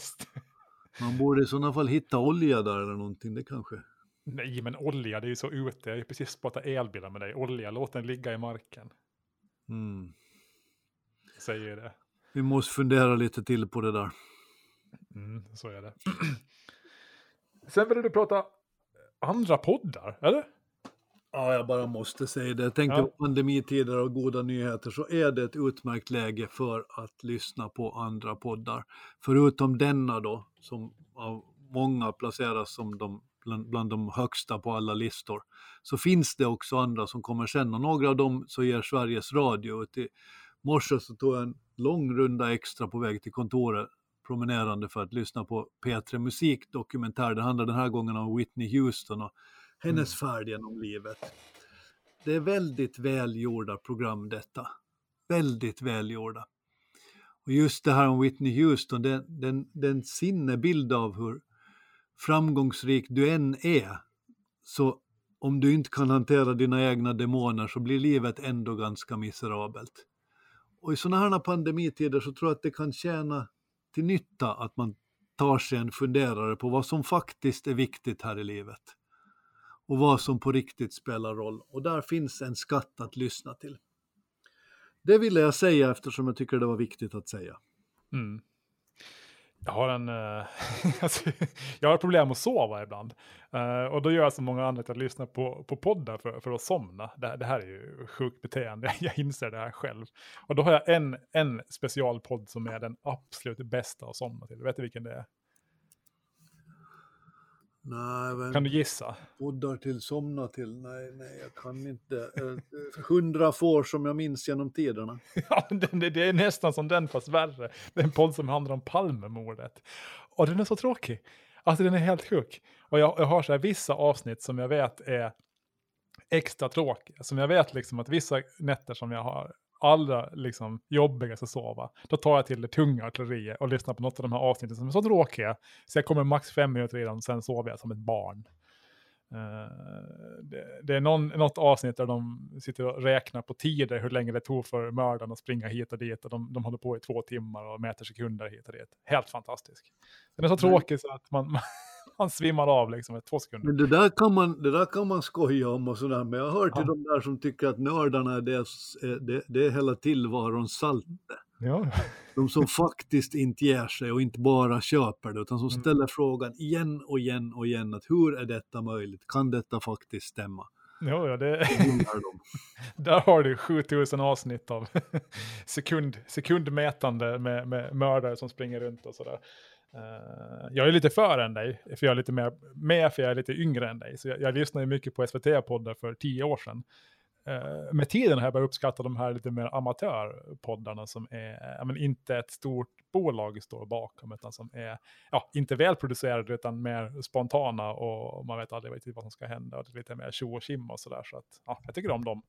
Man borde i sådana fall hitta olja där eller någonting, det kanske.
Nej, men olja, det är ju så ute. Jag har precis pratat elbilar med dig. Olja, låt den ligga i marken.
Mm.
Säger det.
Vi måste fundera lite till på det där.
Mm, så är det. Sen ville du prata andra poddar, eller?
Ja, jag bara måste säga det. Tänkte
Ja.
på pandemitider och goda nyheter så är det ett utmärkt läge för att lyssna på andra poddar. Förutom denna då, som av många placeras som de, bland, bland de högsta på alla listor, så finns det också andra som kommer sen och några av dem så ger Sveriges Radio ut. I morse så tog jag en lång runda extra på väg till kontoret promenerande för att lyssna på P3 Musik dokumentär. Det handlar den här gången om Whitney Houston och hennes färd genom livet. Det är väldigt välgjorda program detta. Väldigt välgjorda. Och just det här om Whitney Houston, den, den, den sinnebild av hur framgångsrik du än är, så om du inte kan hantera dina egna demoner så blir livet ändå ganska miserabelt. Och i sådana här pandemitider så tror jag att det kan tjäna till nytta att man tar sig en funderare på vad som faktiskt är viktigt här i livet och vad som på riktigt spelar roll. Och där finns en skatt att lyssna till. Det ville jag säga eftersom jag tycker det var viktigt att säga.
Mm. Jag har en... eh, alltså, jag har problem att sova ibland. Uh, och då gör jag som många andra att jag lyssnar på, på poddar för, för att somna. Det, det här är ju sjukt beteende. Jag inser det här själv. Och då har jag en, en specialpodd som är den absolut bästa att somna till. Vet du vilken det är?
Nej, men
Kan du gissa?
poddar till somna till? Nej, nej, jag kan inte. Eh, Hundra får som jag minns genom tiderna.
Ja, det, det är nästan som den fast värre. Det är en podd som handlar om Palmemordet. Och den är så tråkig. Alltså den är helt sjuk. Och jag, jag har så här vissa avsnitt som jag vet är extra tråkiga. Som jag vet liksom att vissa nätter som jag har allra liksom jobbigast att sova. Då tar jag till det tunga artilleriet och lyssnar på något av de här avsnitten som är så tråkiga. Så jag kommer max fem minuter dem, sen sover jag som ett barn. Eh, det, det är någon, något avsnitt där de sitter och räknar på tider hur länge det tog för mördaren att springa hit och dit. Och de, de håller på i två timmar och mäter sekunder hit och dit. Helt fantastisk. Den är så
Men-
tråkig så att man, man svimmar av liksom i två sekunder.
Men det där kan man, det där kan man skoja om och sådär. Men jag hör till
Ja.
de där som tycker att nördarna är det, är det, det är hela tillvarons salte.
Ja.
De som faktiskt inte ger sig och inte bara köper det, utan som
Mm.
ställer frågan igen och igen och igen att hur är detta möjligt? Kan detta faktiskt stämma?
Ja, ja, det, där har du 7000 avsnitt av sekund, sekundmätande med, med mördare som springer runt och sådär. Eh, jag är lite för än dig, för jag är lite mer med, för jag är lite yngre än dig. Så jag, jag lyssnade mycket på SVT-poddar för tio år sedan. Uh, med tiden har jag börjat uppskatta de här lite mer amatörpoddarna som är, men inte ett stort bolag står bakom, utan som är, ja, inte välproducerade utan mer spontana och man vet aldrig riktigt vad som ska hända och det är lite mer tjo och tjim och sådär. Så att, ja, jag tycker om dem.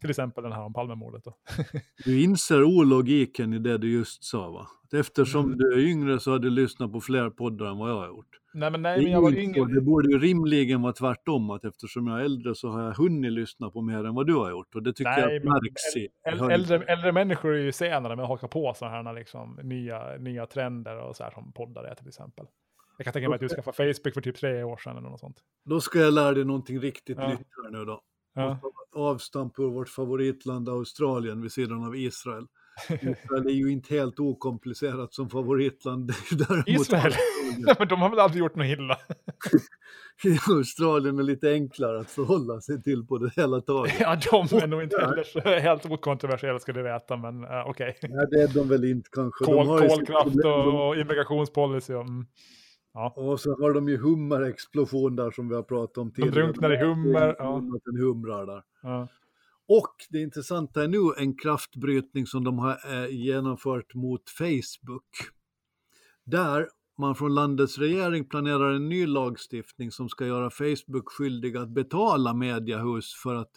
Till exempel den här om Palmemordet då.
Du inser ologiken i det du just sa va? Eftersom
Mm.
du är yngre så har du lyssnat på fler poddar än vad jag har gjort.
Nej men nej, men jag var yngre.
det borde ju rimligen vara tvärtom, att eftersom jag är äldre så har jag hunnit lyssna på mer än vad du har gjort. Och det tycker
Nej,
jag märks i. i
Äl-
höjden.
Äldre, äldre människor är ju senare med att haka på sådana här liksom, nya, nya trender och så här som poddar är till exempel. Jag kan tänka mig att du skaffade Facebook för typ tre år sedan eller något sånt.
Då ska jag lära dig någonting riktigt
Ja.
nytt här nu då.
Ja.
Avstamp ur vårt favoritland Australien vid sidan av Israel. Israel är ju inte helt okomplicerat som favoritland. Däremot
Israel? Nej, men de har väl aldrig gjort något illa?
Australien är lite enklare att förhålla sig till på det hela taget.
ja, de är nog inte heller så helt okontroversiella ska du veta, men uh, okej.
Nej, det är de väl inte kanske.
Kol,
de
kolkraft och, och immigrationspolicy. Och, mm. Ja.
Och så har de ju hummerexplosion där som vi har pratat om tidigare.
drunknar i hummer, ja.
än humrar där.
Ja.
Och det intressanta är nu en kraftbrytning som de har eh, genomfört mot Facebook. Där man från landets regering planerar en ny lagstiftning som ska göra Facebook skyldiga att betala mediehus för att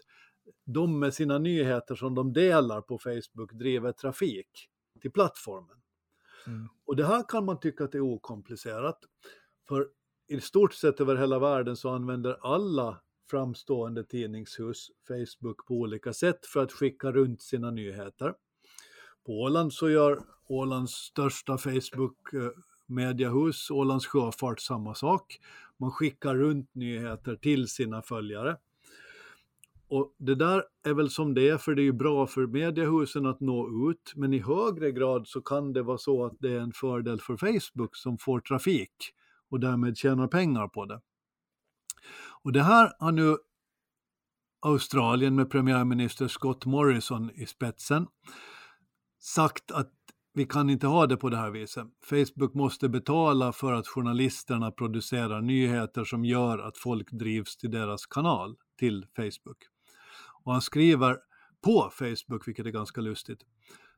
de med sina nyheter som de delar på Facebook driver trafik till plattformen.
Mm.
Och det här kan man tycka att det är okomplicerat. För i stort sett över hela världen så använder alla framstående tidningshus Facebook på olika sätt för att skicka runt sina nyheter. På Åland så gör Ålands största Facebook mediahus, Ålands Sjöfart, samma sak. Man skickar runt nyheter till sina följare. Och det där är väl som det är, för det är ju bra för mediehusen att nå ut, men i högre grad så kan det vara så att det är en fördel för Facebook som får trafik och därmed tjänar pengar på det. Och det här har nu Australien med premiärminister Scott Morrison i spetsen sagt att vi kan inte ha det på det här viset. Facebook måste betala för att journalisterna producerar nyheter som gör att folk drivs till deras kanal, till Facebook. Och han skriver på Facebook, vilket är ganska lustigt,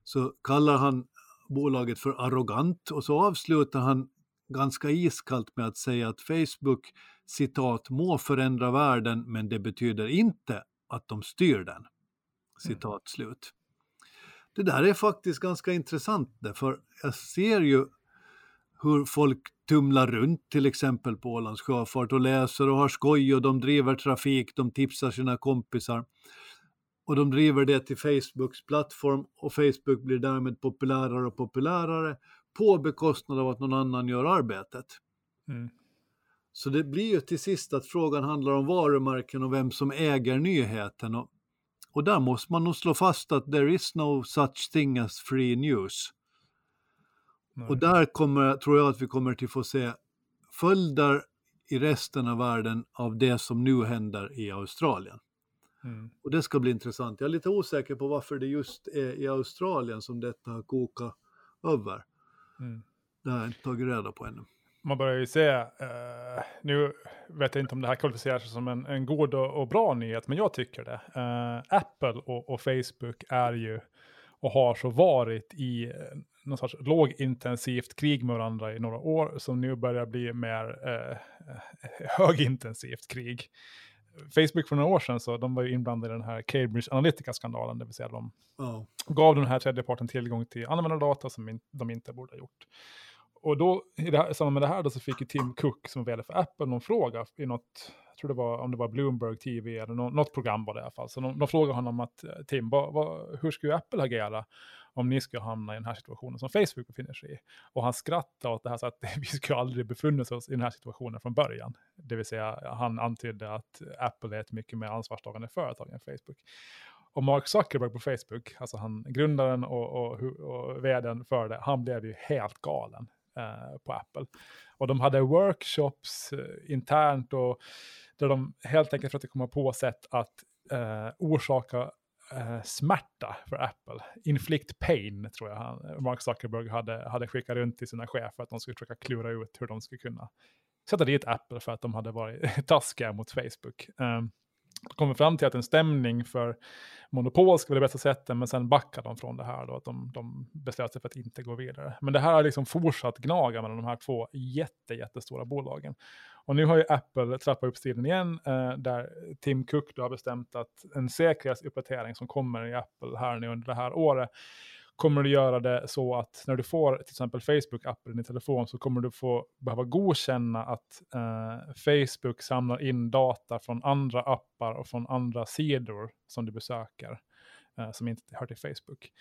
så kallar han bolaget för arrogant och så avslutar han ganska iskallt med att säga att Facebook citat må förändra världen men det betyder inte att de styr den. Citat slut. Det där är faktiskt ganska intressant för jag ser ju hur folk tumlar runt till exempel på Ålands Sjöfart och läser och har skoj och de driver trafik, de tipsar sina kompisar. Och de driver det till Facebooks plattform och Facebook blir därmed populärare och populärare på bekostnad av att någon annan gör arbetet.
Mm.
Så det blir ju till sist att frågan handlar om varumärken och vem som äger nyheten. Och, och där måste man nog slå fast att there is no such thing as free news.
Nej.
Och där kommer, tror jag att vi kommer till få se följder i resten av världen av det som nu händer i Australien.
Mm.
Och det ska bli intressant. Jag är lite osäker på varför det just är i Australien som detta har kokat över.
Mm.
Det har jag inte tagit reda på ännu.
Man börjar ju se, eh, nu vet jag inte om det här kvalificerar sig som en, en god och, och bra nyhet, men jag tycker det. Eh, Apple och, och Facebook är ju och har så varit i eh, någon sorts lågintensivt krig med varandra i några år som nu börjar bli mer eh, högintensivt krig. Facebook för några år sedan så de var ju inblandade i den här Cambridge Analytica-skandalen, det vill säga de
Ja.
gav den här tredjeparten tillgång till användardata som in, de inte borde ha gjort. Och då, i det här, i samband med det här då, så fick ju Tim Cook, som var vd för Apple, någon fråga i något, jag tror det var, om det var Bloomberg TV eller något, något program var det i alla fall. Så de, de frågade honom att, eh, Tim, vad, vad, hur skulle Apple agera om ni skulle hamna i den här situationen som Facebook befinner sig i? Och han skrattade åt det här så att vi skulle aldrig befunnit oss i den här situationen från början. Det vill säga, han antydde att Apple är ett mycket mer ansvarstagande företag än Facebook. Och Mark Zuckerberg på Facebook, alltså han, grundaren och, och, och vdn för det, han blev ju helt galen eh, på Apple. Och de hade workshops eh, internt och där de helt enkelt försökte komma på sätt att eh, orsaka eh, smärta för Apple. Inflict pain tror jag han, Mark Zuckerberg hade, hade skickat runt till sina chefer att de skulle försöka klura ut hur de skulle kunna sätta dit Apple för att de hade varit taskiga mot Facebook. Um, kommer fram till att en stämning för monopol ska vara det bästa sättet, men sen backar de från det här då, att de, de beslöt sig för att inte gå vidare. Men det här har liksom fortsatt gnaga mellan de här två jätte, jättestora bolagen. Och nu har ju Apple trappat upp stilen igen, eh, där Tim Cook då har bestämt att en säkerhetsuppdatering som kommer i Apple här nu under det här året kommer du göra det så att när du får till exempel Facebook-appen i din telefon så kommer du få behöva godkänna att eh, Facebook samlar in data från andra appar och från andra sidor som du besöker eh, som inte hör till Facebook.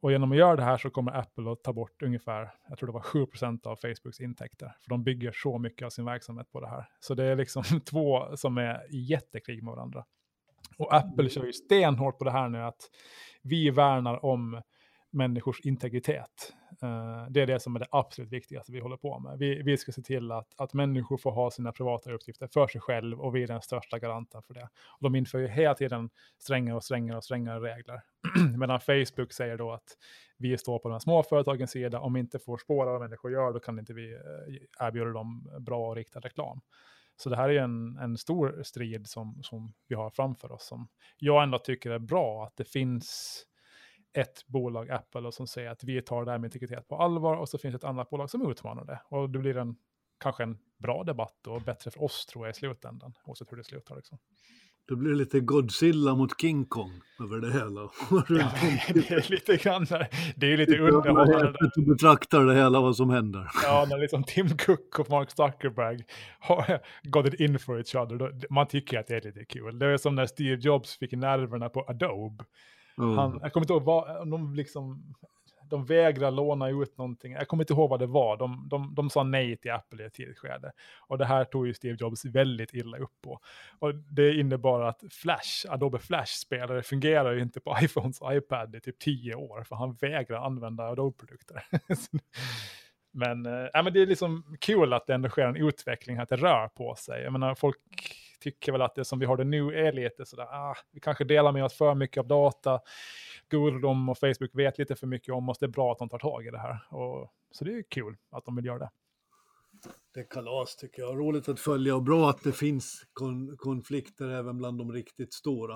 Och genom att göra det här så kommer Apple att ta bort ungefär, jag tror det var 7% av Facebooks intäkter. För de bygger så mycket av sin verksamhet på det här. Så det är liksom två som är i jättekrig med varandra. Och Apple kör ju stenhårt på det här nu att vi värnar om människors integritet. Uh, det är det som är det absolut viktigaste vi håller på med. Vi, vi ska se till att, att människor får ha sina privata uppgifter för sig själv och vi är den största garanten för det. Och de inför ju hela tiden strängare och strängare och strängare regler. Medan Facebook säger då att vi står på de små företagens sida. Om vi inte får spåra vad människor gör, då kan inte vi eh, erbjuda dem bra och riktad reklam. Så det här är en, en stor strid som, som vi har framför oss, som jag ändå tycker är bra, att det finns ett bolag, Apple, och som säger att vi tar det här med integritet på allvar och så finns ett annat bolag som utmanar det. Och det blir en, kanske en bra debatt och bättre för oss tror jag i slutändan, oavsett hur det slutar. Liksom.
Det blir lite Godzilla mot King Kong över det hela.
ja, det är lite grann, det är lite underhållande.
Du betraktar det hela vad som händer.
Ja, när liksom Tim Cook och Mark Zuckerberg har got it in for each other, man tycker att det är lite kul. Det är som när Steve Jobs fick nerverna på Adobe. Mm. Han, jag kommer inte ihåg vad, de liksom, de vägrar låna ut någonting. Jag kommer inte ihåg vad det var. De, de, de sa nej till Apple i ett tidigt skede. Och det här tog ju Steve Jobs väldigt illa upp på. Och det innebar att Flash, Adobe Flash-spelare fungerar ju inte på iPhones och iPad i typ tio år. För han vägrar använda Adobe-produkter. men, äh, men det är liksom kul att det ändå sker en utveckling, att det rör på sig. Jag menar, folk tycker väl att det som vi har det nu är lite sådär, ah, vi kanske delar med oss för mycket av data. Google och Facebook vet lite för mycket om oss, det är bra att de tar tag i det här. Och, så det är kul att de vill göra det.
Det är kalas tycker jag, roligt att följa och bra att det finns kon konflikter även bland de riktigt stora.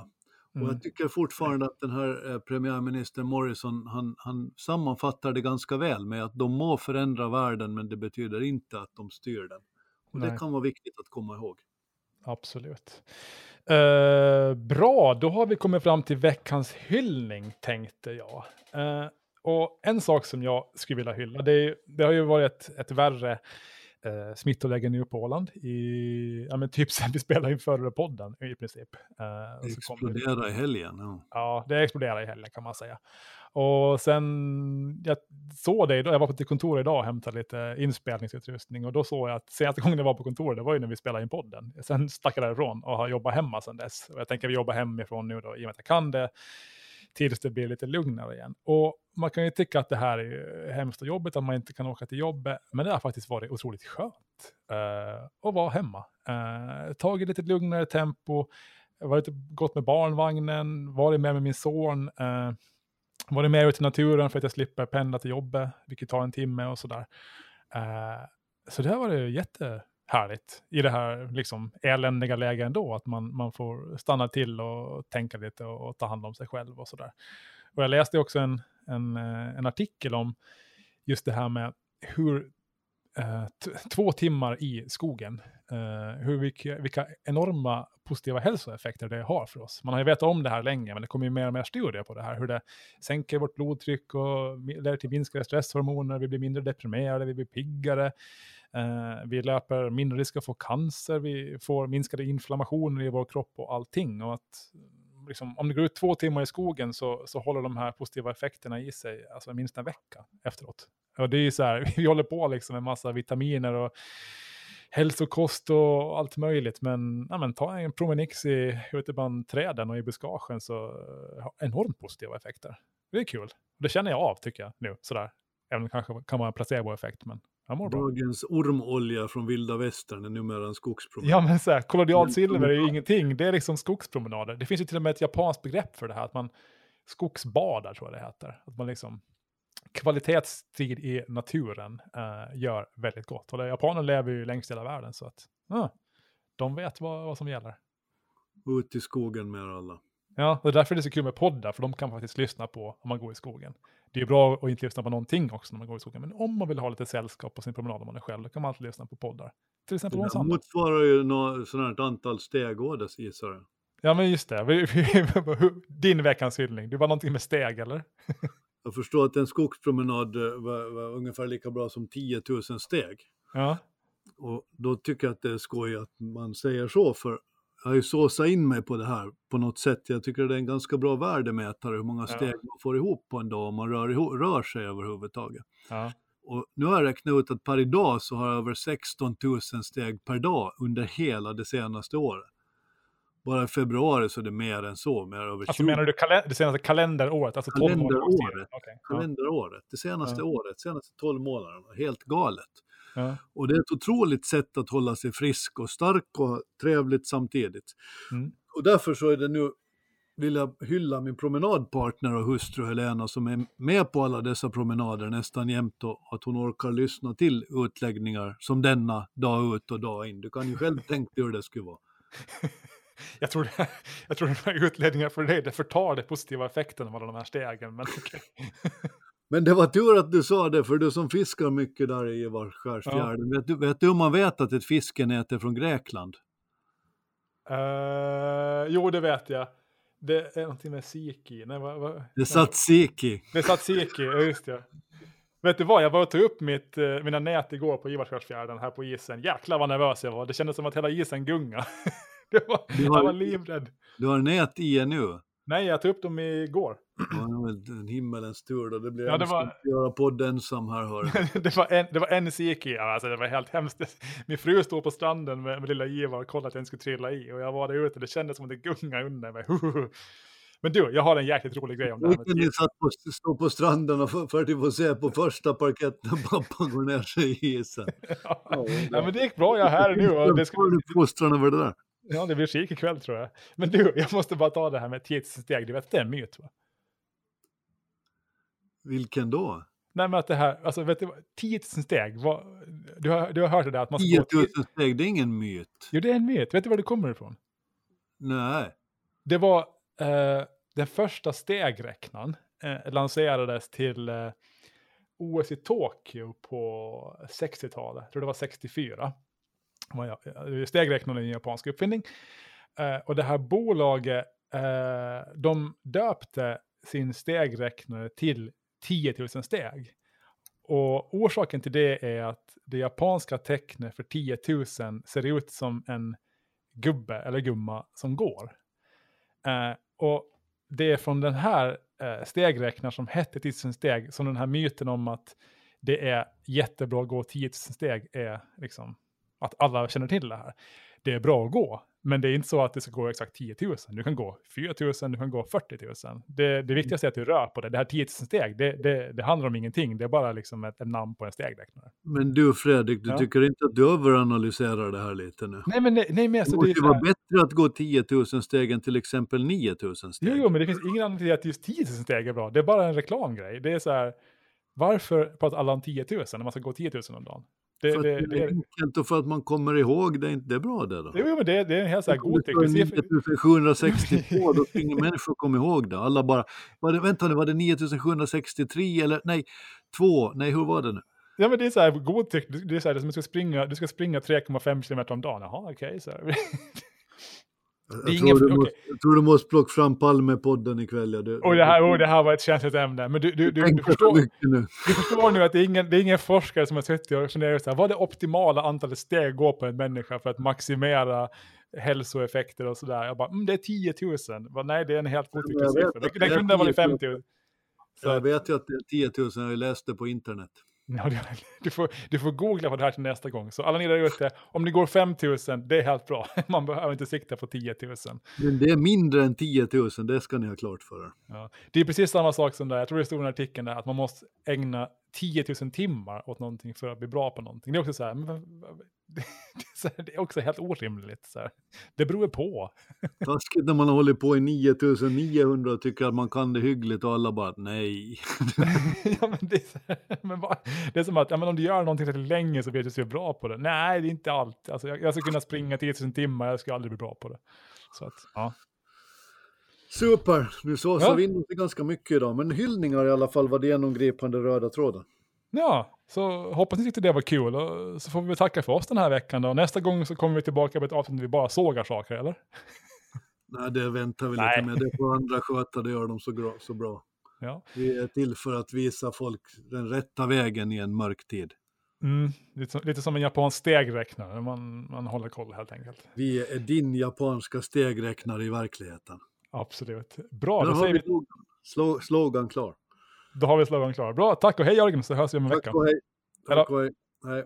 Mm. Och jag tycker fortfarande att den här eh, premiärminister Morrison, han, han sammanfattar det ganska väl med att de må förändra världen men det betyder inte att de styr den. Och Nej. det kan vara viktigt att komma ihåg
absolut. Uh, bra, då har vi kommit fram till veckans hyllning tänkte jag. Uh, och en sak som jag skulle vilja hylla, det, är, det har ju varit ett, ett värre uh, smittoläge nu på Åland, i, ja, men typ sen vi spelade in förra podden i princip.
Uh, det exploderade i helgen. Ja.
ja, det exploderade i helgen kan man säga. Och sen, jag såg det, jag var på ett kontor idag och hämtade lite inspelningsutrustning och då såg jag att senaste gången jag var på kontoret, det var ju när vi spelade in podden. Sen stack jag därifrån och har jobbat hemma sedan dess. Och jag tänker vi jobbar hemifrån nu då, i och med att jag kan det, tills det blir lite lugnare igen. Och man kan ju tycka att det här är hemskt och jobbigt, att man inte kan åka till jobbet, men det har faktiskt varit otroligt skönt uh, att vara hemma. Uh, tagit lite lugnare tempo, varit gått med barnvagnen, varit med med min son, uh, varit mer ute i naturen för att jag slipper pendla till jobbet, vilket tar en timme och sådär. Uh, så det har varit jättehärligt i det här liksom, eländiga läget ändå, att man, man får stanna till och tänka lite och, och ta hand om sig själv och sådär. Och jag läste också en, en, eh, en artikel om just det här med hur Eh, två timmar i skogen. Uh, hur, vilka, vilka, enorma positiva hälsoeffekter det har för oss. Man har ju vetat om det här länge, men det kommer ju mer och mer studier på det här. Hur det sänker vårt blodtryck och leder till minskade stresshormoner, vi blir mindre deprimerade, vi blir piggare. Uh, vi löper mindre risk att få cancer, vi får minskade inflammationer i vår kropp och allting. Och att, liksom, om du går ut två timmar i skogen så, så håller de här positiva effekterna i sig alltså minst en vecka efteråt. Och det är ju så här, vi håller på liksom med massa vitaminer och hälsokost och allt möjligt. Men, ja, men ta en promenix i, ute bland träden och i buskagen så eh, har enormt positiva effekter. Det är kul. Det känner jag av tycker jag nu, sådär. Även om det kanske kan vara en placeboeffekt, men jag mår bra.
Dagens ormolja från vilda västern är numera en skogspromenad.
Ja, men så här, kollodialsilver är ju ingenting. Det är liksom skogspromenader. Det finns ju till och med ett japanskt begrepp för det här, att man skogsbadar tror jag det heter. Att man liksom kvalitetstid i naturen uh, gör väldigt gott. Och japanerna lever ju längst i hela världen, så att uh, de vet vad, vad som gäller.
Ut i skogen med alla.
Ja, och därför är det så kul med poddar, för de kan faktiskt lyssna på om man går i skogen. Det är bra att inte lyssna på någonting också när man går i skogen, men om man vill ha lite sällskap på sin promenad om man är själv, då kan man alltid lyssna på poddar. Till exempel
Det motsvarar ju något sådant antal stegådes gissar jag.
Ja, men just det. Din veckans hyllning, det var någonting med steg, eller?
jag förstår att en skogspromenad eh, var, var, ungefär lika bra som 10 000 steg.
Ja.
Och då tycker jag att det är skoj att man säger så, för jag har ju såsat in mig på det här på något sätt. Jag tycker det är en ganska bra värdemätare hur många steg ja. man får ihop på en dag om man rör, rör sig överhuvudtaget.
Ja.
Och nu har jag räknat ut att per idag så har jag över 16 000 steg per dag under hela det senaste året. Bara i februari så är det mer än så. Mer över
alltså 20. menar du kalen det senaste kalenderåret? Alltså
kalenderåret. Okay. Kalenderåret. Det senaste ja. året, senaste 12 månaderna. Helt galet.
Ja.
Och det är ett otroligt sätt att hålla sig frisk och stark och trevligt samtidigt.
Mm.
Och därför så är det nu, vill jag hylla min promenadpartner och hustru Helena som är med på alla dessa promenader nästan jämt och att hon orkar lyssna till utläggningar som denna dag ut och dag in. Du kan ju själv tänka dig hur det skulle vara.
jag tror, det, jag tror de här utläggningarna för dig, det förtar det positiva effekten av alla de här stegen. Men okay.
Men det var tur att du sa det, för du som fiskar mycket där i Ivarskärsfjärden, ja. vet, du, vet du hur man vet att ett fiskenät är från Grekland?
Uh, jo, det vet jag. Det är någonting med siki. Nej, vad, vad,
det är tzatziki.
Det är tzatziki, ja just det. Vet du vad, jag var och tog upp mitt, eh, mina nät igår på Ivarskärsfjärden här på isen. Jäklar vad nervös jag var. Det kändes som att hela isen gungade. det var, har, jag var livrädd.
Du har nät i nu?
Nej, jag tog upp dem igår.
Var en himmelens tur då. Det blir ja, det var... att göra podd ensam här hör
det, var en, det var en alltså det var helt hemskt. Min fru stod på stranden med, med lilla Ivar och kollade att jag inte skulle trilla i. Och jag var där ute, det kändes som att det gungade under mig. Men du, jag har en jäkligt rolig grej om det här
med Ni satt på, stå på stranden och för, för att få se på första parketten pappa går ner sig i isen.
ja. ja, men det gick bra, jag är här nu. Och
det skulle... fostran över det där.
Ja, det blir skik ikväll tror jag. Men du, jag måste bara ta det här med tidssteg. Du vet att det är en myt va?
Vilken då?
Nej men att det här, alltså vet du, 10 000 steg, vad, du, har, du har hört det där att man ska
10 000 gå steg, det är ingen myt.
Jo det är en myt, vet du var det kommer ifrån?
Nej.
Det var eh, den första stegräknaren eh, lanserades till eh, OS i Tokyo på 60-talet, jag tror det var 64. Eh, stegräknaren är en japansk uppfinning. Eh, och det här bolaget, eh, de döpte sin stegräknare till 10 000 steg. Och orsaken till det är att det japanska tecknet för 10 000 ser ut som en gubbe eller gumma som går. Eh, och det är från den här eh, stegräknaren som hette 10 000 steg som den här myten om att det är jättebra att gå 10 000 steg är liksom att alla känner till det här. Det är bra att gå, men det är inte så att det ska gå exakt 10 000. Du kan gå 4 000, du kan gå 40 000. Det, det viktigaste är att du rör på det. Det här 10 000 steg, det, det, det handlar om ingenting. Det är bara liksom ett, ett namn på en stegräknare.
Men du Fredrik, du ja. tycker inte att du överanalyserar det här lite nu?
Nej, men, nej, nej, men alltså,
det måste det vara bättre att gå 10 000 steg än till exempel 9 000 steg.
Jo, jo, men det finns ingen anledning till att just 10 000 steg är bra. Det är bara en reklamgrej. Det är så här, varför pratar alla om 10 000 när man ska gå 10 000 om dagen?
Det, för det, det, är enkelt och för att man kommer ihåg det, är inte det bra det då?
Jo, men det, det är en helt så här god teknik.
9762, då ska ingen människa komma ihåg det. Alla bara, var det, vänta nu, var det 9763 eller nej, två, nej hur var det nu?
Ja men det är så här god teknik, det är så här, du ska springa, du ska springa 3,5 km om dagen, jaha okej okay, så.
Jag, ingen, tror måste, jag, tror du måste plocka fram Palmepodden ikväll. Ja.
Det, och det, här, och det här var ett känsligt ämne. Men du, du, du, du, förstår, nu. du förstår nu att det är, ingen, det är ingen forskare som har suttit och funderat så här, vad är det optimala antalet steg gå på en människa för att maximera hälsoeffekter och sådär. Jag bara, mm, det är 10 000. Bara, nej, det är en helt godtycklig siffra. Det, det kunde ha varit 50 000.
Så. Jag vet ju att det är 10 000, jag läste på internet.
Ja, du, får, du får googla på det här till nästa gång. Så alla ni där ute, om ni går 5 000, det är helt bra. Man behöver inte sikta på 10 000.
Men det är mindre än 10 000, det ska ni ha klart för er.
Ja, det är precis samma sak som där, jag tror det stod i artikeln där, att man måste ägna 10 000 timmar åt någonting för att bli bra på någonting. Det är också så här, men, det är också helt orimligt. Så här. Det beror på.
Taskigt när man har hållit på i 9900 och tycker att man kan det hyggligt och alla bara nej.
ja, men det, är här, men bara, det är som att ja, men om du gör någonting tillräckligt länge så vet du att du är bra på det. Nej, det är inte allt. Alltså, jag, jag ska kunna springa 10 000 timmar, jag ska aldrig bli bra på det. Så att, ja.
Super, nu såsar ja. vi in ganska mycket idag, men hyllningar i alla fall var det genomgripande röda tråden.
Ja, så hoppas ni tyckte det var kul och så får vi väl tacka för oss den här veckan då. Nästa gång så kommer vi tillbaka med ett avsnitt där vi bara sågar saker, eller?
Nej, det väntar vi Nej. lite med. Det får andra sköta, det gör de så bra. Så bra. Ja. Vi är till för att visa folk den rätta vägen i en mörk tid.
Mm, lite, som, lite som en japansk stegräknare, man, man håller koll helt enkelt.
Vi är din japanska stegräknare i verkligheten.
Absolut. Bra, då, då säger vi...
Slogan, slogan klar.
Då har vi slogan klar. Bra, tack och hej Jörgen, så hörs vi om en vecka.
Tack och hej. Tack och hej. hej.